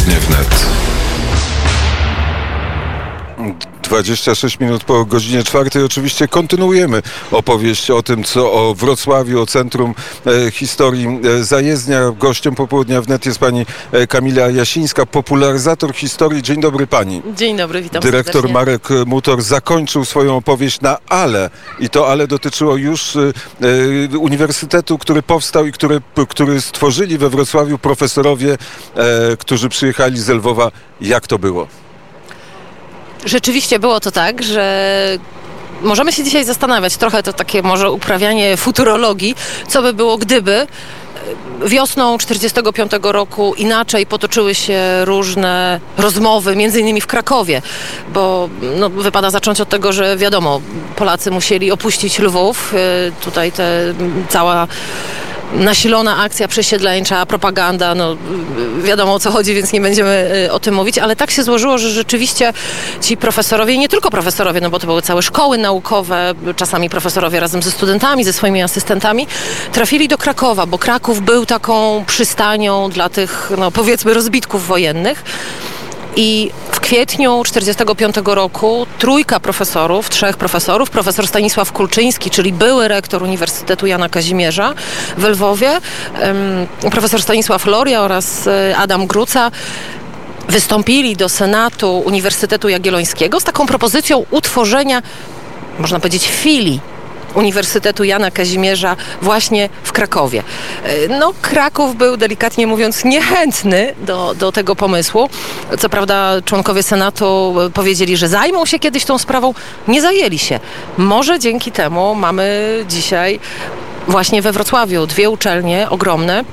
Popołudnie wnet. 26 minut po godzinie czwartej. Oczywiście kontynuujemy opowieść o tym, co o Wrocławiu, o Centrum e, Historii e, Zajezdnia. Gościem popołudnia wnet jest pani e, Kamila Jasińska, popularyzator historii. Dzień dobry pani. Dzień dobry, witam Dyrektor serdecznie. Marek Mutor zakończył swoją opowieść na ale. I to ale dotyczyło już uniwersytetu, który powstał i który, który stworzyli we Wrocławiu profesorowie, którzy przyjechali z Lwowa. Jak to było? Rzeczywiście było to tak, że możemy się dzisiaj zastanawiać, trochę to takie może uprawianie futurologii, co by było gdyby wiosną 45 roku inaczej potoczyły się różne rozmowy, między innymi w Krakowie, bo no, wypada zacząć od tego, że wiadomo, Polacy musieli opuścić Lwów, e, tutaj te cała nasilona akcja przesiedleńcza, propaganda, no wiadomo o co chodzi, więc nie będziemy y, o tym mówić, ale tak się złożyło, że rzeczywiście ci profesorowie, nie tylko profesorowie, no bo to były całe szkoły naukowe, czasami profesorowie razem ze studentami, ze swoimi asystentami, trafili do Krakowa, bo Kraków był taką przystanią dla tych, no powiedzmy, rozbitków wojennych. I kwietniu 1945 roku trójka profesorów, trzech profesorów, profesor Stanisław Kulczyński, czyli były rektor Uniwersytetu Jana Kazimierza w Lwowie, profesor Stanisław Loria oraz e, Adam Gruca, wystąpili do Senatu Uniwersytetu Jagiellońskiego z taką propozycją utworzenia, można powiedzieć, filii Uniwersytetu Jana Kazimierza właśnie w Krakowie. E, No, Kraków był delikatnie mówiąc niechętny do, do tego pomysłu. Co prawda członkowie Senatu e, powiedzieli, że zajmą się kiedyś tą sprawą. Nie zajęli się. Może dzięki temu mamy dzisiaj właśnie we Wrocławiu dwie uczelnie ogromne,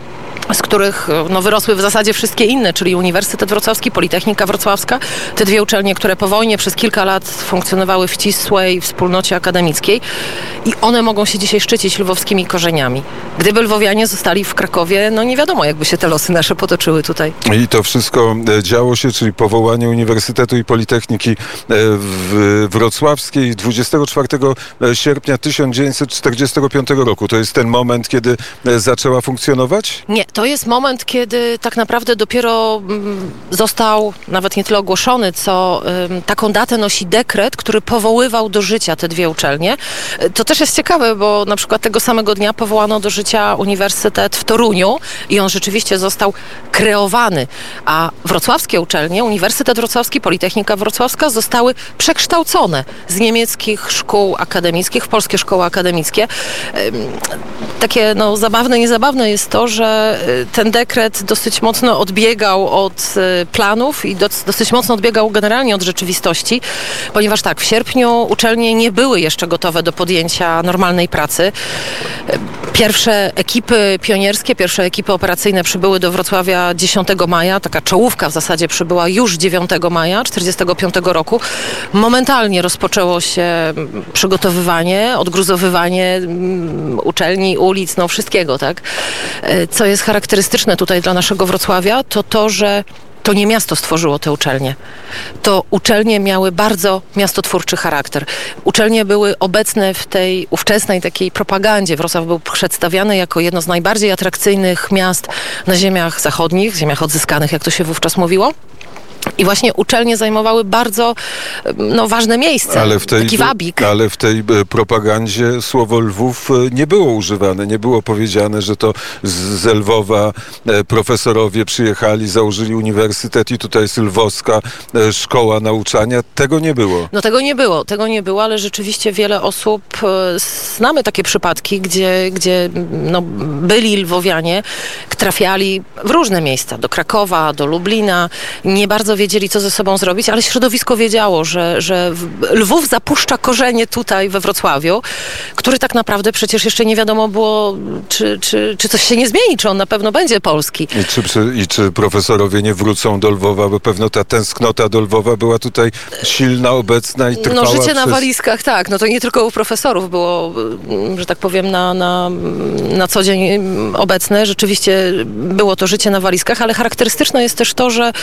z których no, wyrosły w zasadzie wszystkie inne, czyli Uniwersytet Wrocławski, Politechnika Wrocławska, te dwie uczelnie, które po wojnie przez kilka lat funkcjonowały w ścisłej wspólnocie akademickiej i one mogą się dzisiaj szczycić lwowskimi korzeniami. Gdyby lwowianie zostali w Krakowie, no nie wiadomo, jakby się te losy nasze potoczyły tutaj. I to wszystko e, działo się, czyli powołanie Uniwersytetu i Politechniki e, w Wrocławskiej 24 sierpnia 1945 roku. To jest ten moment, kiedy e, zaczęła funkcjonować? Nie, to jest moment, kiedy tak naprawdę dopiero mm, został nawet nie tyle ogłoszony, co taką datę nosi dekret, który powoływał do życia te dwie uczelnie. Y, To też jest ciekawe, bo na przykład tego samego dnia powołano do życia Uniwersytet w Toruniu i on rzeczywiście został kreowany, a wrocławskie uczelnie, Uniwersytet Wrocławski, Politechnika Wrocławska zostały przekształcone z niemieckich szkół akademickich w polskie szkoły akademickie. Takie no, zabawne, niezabawne jest to, że ten dekret dosyć mocno odbiegał od y, planów i dosyć mocno odbiegał generalnie od rzeczywistości, ponieważ tak, w sierpniu uczelnie nie były jeszcze gotowe do podjęcia normalnej pracy. Pierwsze ekipy pionierskie, pierwsze ekipy operacyjne przybyły do Wrocławia 10 maja, taka czołówka w zasadzie przybyła już 9 maja 1945 roku. Momentalnie rozpoczęło się przygotowywanie, odgruzowywanie mm, uczelni, ulic, no wszystkiego, tak? E, Co jest charakterystyczne tutaj dla naszego Wrocławia, to to, że to nie miasto stworzyło te uczelnie. To uczelnie miały bardzo miastotwórczy charakter. Uczelnie były obecne w tej ówczesnej takiej propagandzie. Wrocław był przedstawiany jako jedno z najbardziej atrakcyjnych miast na ziemiach zachodnich, ziemiach odzyskanych, jak to się wówczas mówiło. I właśnie uczelnie zajmowały bardzo no, ważne miejsce. Ale w tej, Taki wabik. ale w tej e, propagandzie słowo Lwów e, nie było używane. Nie było powiedziane, że to z Lwowa e, profesorowie przyjechali, założyli uniwersytet i tutaj jest lwowska szkoła nauczania. Tego nie było. No tego nie było, tego nie było, ale rzeczywiście wiele osób, znamy takie przypadki, gdzie, gdzie no, byli lwowianie, trafiali w różne miejsca, do Krakowa, do Lublina, nie bardzo wiedzieli, co ze sobą zrobić, ale środowisko wiedziało, że, że Lwów zapuszcza korzenie tutaj we Wrocławiu, który tak naprawdę przecież jeszcze nie wiadomo było, czy, czy, czy coś się nie zmieni, czy on na pewno będzie polski. I czy, I czy profesorowie nie wrócą do Lwowa, bo pewno ta tęsknota do Lwowa była tutaj silna, obecna i trwała No życie na przez... walizkach, tak. No to nie tylko u profesorów było, że tak powiem, na, na, na co dzień obecne. Rzeczywiście było to życie na walizkach, ale charakterystyczne jest też to, że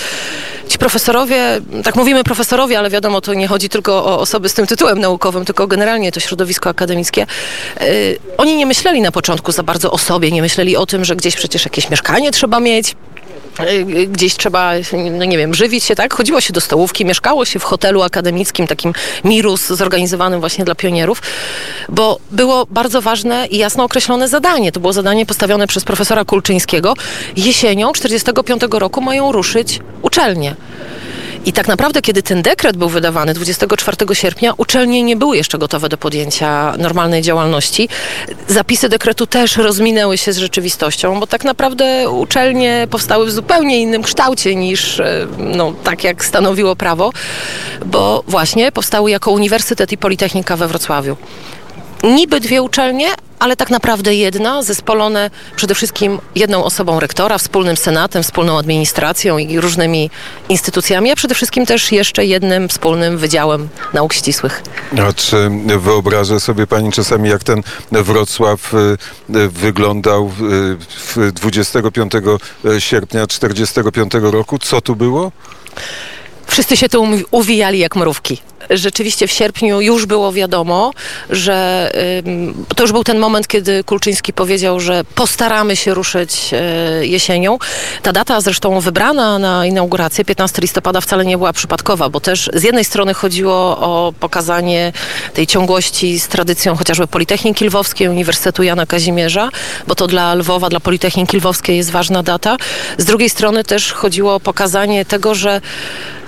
ci profesorowie, tak mówimy profesorowie, ale wiadomo, to nie chodzi tylko o osoby z tym tytułem naukowym, tylko generalnie to środowisko akademickie. y, oni nie myśleli na początku za bardzo o sobie, nie myśleli o tym, że gdzieś przecież jakieś mieszkanie trzeba mieć, gdzieś trzeba, no nie wiem, żywić się, tak? Chodziło się do stołówki, mieszkało się w hotelu akademickim, takim Mirus, zorganizowanym właśnie dla pionierów, bo było bardzo ważne i jasno określone zadanie. To było zadanie postawione przez profesora Kulczyńskiego. Jesienią 1945 roku mają ruszyć uczelnie. I tak naprawdę, kiedy ten dekret był wydawany 24 sierpnia, uczelnie nie były jeszcze gotowe do podjęcia normalnej działalności. Zapisy dekretu też rozminęły się z rzeczywistością, bo tak naprawdę uczelnie powstały w zupełnie innym kształcie niż e, no, tak, jak stanowiło prawo, bo właśnie powstały jako Uniwersytet i Politechnika we Wrocławiu niby dwie uczelnie, ale tak naprawdę jedna, zespolone przede wszystkim jedną osobą rektora, wspólnym senatem, wspólną administracją i różnymi instytucjami, a przede wszystkim też jeszcze jednym wspólnym wydziałem nauk ścisłych. A czy wyobraża sobie pani czasami, jak ten Wrocław y, y, wyglądał 25 sierpnia 1945 roku? Co tu było? Wszyscy się tu uwijali jak mrówki rzeczywiście w sierpniu już było wiadomo, że to już był ten moment, kiedy Kulczyński powiedział, że postaramy się ruszyć e, jesienią. Ta data zresztą wybrana na inaugurację 15 listopada wcale nie była przypadkowa, bo też z jednej strony chodziło o pokazanie tej ciągłości z tradycją chociażby Politechniki Lwowskiej, Uniwersytetu Jana Kazimierza, bo to dla Lwowa, dla Politechniki Lwowskiej jest ważna data. Z drugiej strony też chodziło o pokazanie tego, że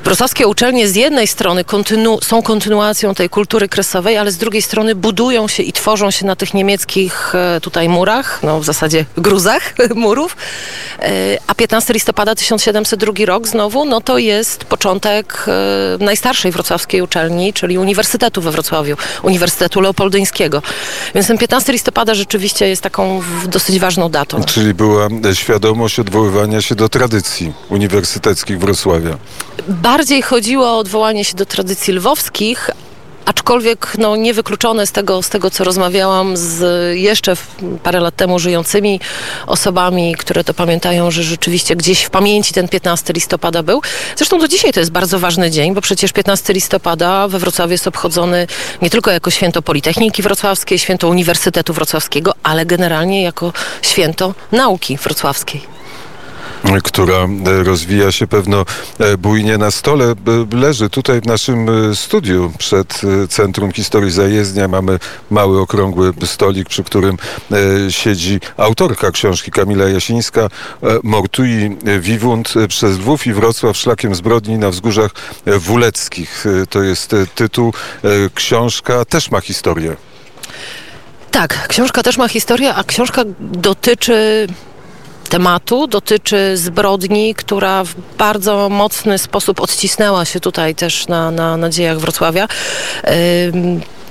Wrocławskie uczelnie z jednej strony kontynu są kontynuacją tej kultury kresowej, ale z drugiej strony budują się i tworzą się na tych niemieckich e, tutaj murach, no w zasadzie gruzach murów. E, a 15 listopada 1702 rok znowu, no to jest początek e, najstarszej wrocławskiej uczelni, czyli Uniwersytetu we Wrocławiu, Uniwersytetu Leopoldyńskiego. Więc ten 15 listopada rzeczywiście jest taką dosyć ważną datą. Czyli była świadomość odwoływania się do tradycji uniwersyteckich Wrocławia. Bardziej chodziło o odwołanie się do tradycji lwowskich, aczkolwiek no, niewykluczone z tego, z tego, co rozmawiałam z jeszcze parę lat temu żyjącymi osobami, które to pamiętają, że rzeczywiście gdzieś w pamięci ten 15 listopada był. Zresztą do dzisiaj to jest bardzo ważny dzień, bo przecież 15 listopada we Wrocławiu jest obchodzony nie tylko jako święto Politechniki Wrocławskiej, święto Uniwersytetu Wrocławskiego, ale generalnie jako święto nauki wrocławskiej która e, rozwija się pewno e, bujnie na stole. Leży tutaj w naszym e, studiu przed Centrum Historii Zajezdnia. Mamy mały, okrągły stolik, przy którym siedzi autorka książki Kamila Jasińska Mortui Wiwund przez Lwów i Wrocław szlakiem zbrodni na wzgórzach wuleckich. To jest tytuł. Książka też ma historię. Tak, książka też ma historię, a książka dotyczy tematu, dotyczy zbrodni, która w bardzo mocny sposób odcisnęła się tutaj też na, na, na dziejach Wrocławia.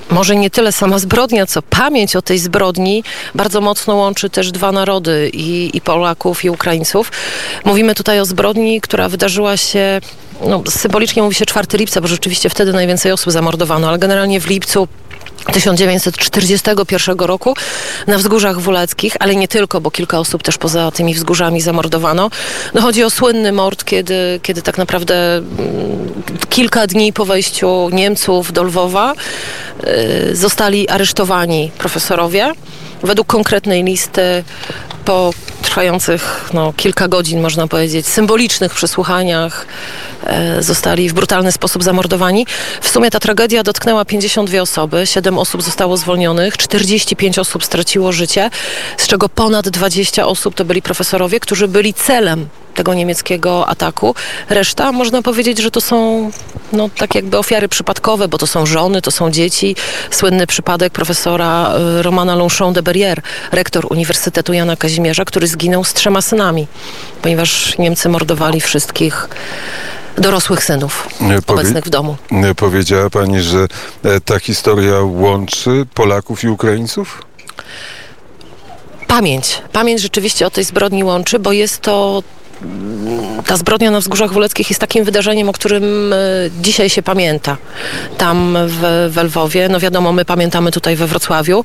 może nie tyle sama zbrodnia, co pamięć o tej zbrodni bardzo mocno łączy też dwa narody, i, i Polaków, i Ukraińców. Mówimy tutaj o zbrodni, która wydarzyła się, no, symbolicznie mówi się 4 lipca, bo rzeczywiście wtedy najwięcej osób zamordowano, ale generalnie w lipcu 1941 roku na wzgórzach wuleckich, ale nie tylko, bo kilka osób też poza tymi wzgórzami zamordowano. No chodzi o słynny mord, kiedy, kiedy tak naprawdę mm, kilka dni po wejściu Niemców do Lwowa y, zostali aresztowani profesorowie. Według konkretnej listy po trwających no, kilka godzin, można powiedzieć, symbolicznych przesłuchaniach e, zostali w brutalny sposób zamordowani. W sumie ta tragedia dotknęła 52 osoby, 7 osób zostało zwolnionych, 45 osób straciło życie, z czego ponad 20 osób to byli profesorowie, którzy byli celem tego niemieckiego ataku. Reszta można powiedzieć, że to są no, tak jakby ofiary przypadkowe, bo to są żony, to są dzieci. Słynny przypadek profesora y, Romana Longchamp de Berrier, rektor Uniwersytetu Jana Kazimierza, który zginął z trzema synami, ponieważ Niemcy mordowali wszystkich dorosłych synów Powie obecnych w domu. Powiedziała pani, że e, ta historia łączy Polaków i Ukraińców? Pamięć. Pamięć rzeczywiście o tej zbrodni łączy, bo jest to ta zbrodnia na Wzgórzach Wuleckich jest takim wydarzeniem, o którym e, dzisiaj się pamięta. Tam w, w Lwowie, no wiadomo, my pamiętamy tutaj we Wrocławiu.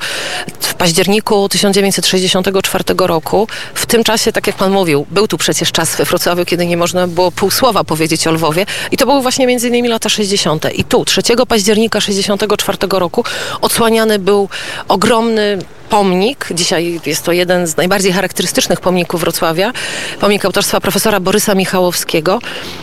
W październiku 1964 roku, w tym czasie, tak jak pan mówił, był tu przecież czas we Wrocławiu, kiedy nie można było pół słowa powiedzieć o Lwowie i to były właśnie między innymi lata 60. I tu, 3 października 1964 roku odsłaniany był ogromny pomnik. Dzisiaj jest to jeden z najbardziej charakterystycznych pomników Wrocławia. Pomnik autorstwa profesora Borysa Michałowskiego.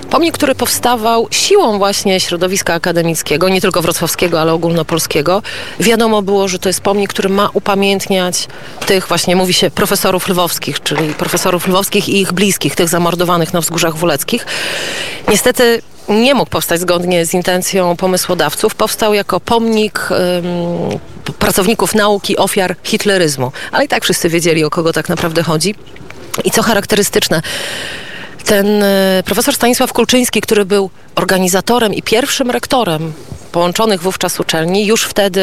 Pomnik, który powstawał siłą właśnie środowiska akademickiego, nie tylko wrocławskiego, ale ogólnopolskiego. Wiadomo było, że to jest pomnik, który ma upamiętniać tych właśnie, mówi się, profesorów lwowskich, czyli profesorów lwowskich i ich bliskich, tych zamordowanych na wzgórzach woleckich. Niestety nie mógł powstać zgodnie z intencją pomysłodawców. Powstał jako pomnik ym, pracowników nauki ofiar hitleryzmu. Ale i tak wszyscy wiedzieli, o kogo tak naprawdę chodzi. I co charakterystyczne, ten y, profesor Stanisław Kulczyński, który był organizatorem i pierwszym rektorem połączonych wówczas uczelni, już wtedy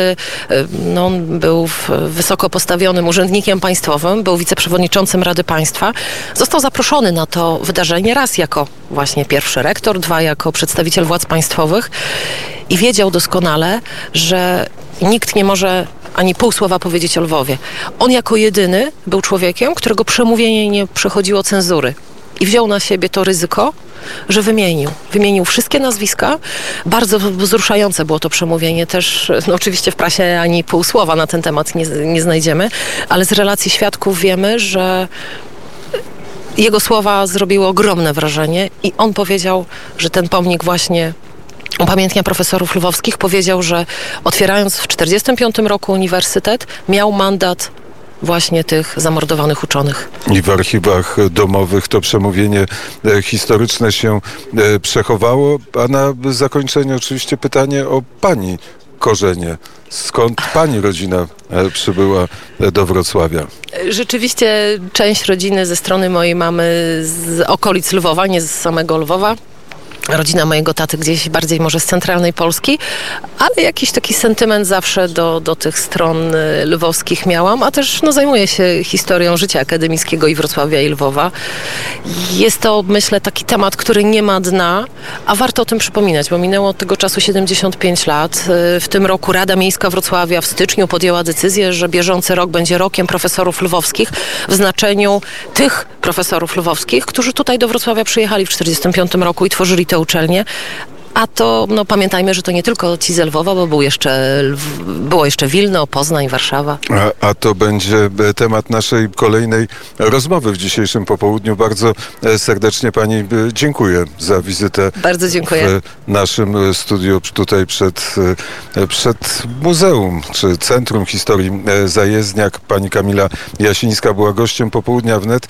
y, no, był wysoko postawionym urzędnikiem państwowym, był wiceprzewodniczącym Rady Państwa. Został zaproszony na to wydarzenie raz jako właśnie pierwszy rektor, dwa jako przedstawiciel władz państwowych i wiedział doskonale, że nikt nie może ani pół słowa powiedzieć o Lwowie. On jako jedyny był człowiekiem, którego przemówienie nie przechodziło cenzury i wziął na siebie to ryzyko, że wymienił. Wymienił wszystkie nazwiska. Bardzo wzruszające było to przemówienie. Też no oczywiście w prasie ani pół słowa na ten temat nie, nie znajdziemy, ale z relacji świadków wiemy, że jego słowa zrobiły ogromne wrażenie i on powiedział, że ten pomnik właśnie upamiętnia profesorów lwowskich. Powiedział, że otwierając w 1945 roku uniwersytet, miał mandat właśnie tych zamordowanych uczonych. I w archiwach domowych to przemówienie e, historyczne się e, przechowało. A na zakończenie oczywiście pytanie o pani korzenie. Skąd pani rodzina e, przybyła do Wrocławia? Rzeczywiście część rodziny ze strony mojej mamy z okolic Lwowa, nie z samego Lwowa. Rodzina mojego taty gdzieś bardziej może z centralnej Polski, ale jakiś taki sentyment zawsze do, do tych stron y, lwowskich miałam, a też no, zajmuję się historią życia akademickiego i Wrocławia i Lwowa. Jest to, myślę, taki temat, który nie ma dna, a warto o tym przypominać, bo minęło od tego czasu 75 lat. Y, W tym roku Rada Miejska Wrocławia w styczniu podjęła decyzję, że bieżący rok będzie rokiem profesorów lwowskich w znaczeniu tych profesorów lwowskich, którzy tutaj do Wrocławia przyjechali w 45 roku i tworzyli te uczelnie. A to, no pamiętajmy, że to nie tylko ci z Lwowa, bo był jeszcze, było jeszcze Wilno, Poznań, Warszawa. A, a to będzie e, temat naszej kolejnej rozmowy w dzisiejszym popołudniu. Bardzo e, serdecznie pani e, dziękuję za wizytę Bardzo dziękuję. w naszym studiu tutaj przed, przed Muzeum czy Centrum Historii Zajezdniak. Pani Kamila Jasińska była gościem popołudnia wnet.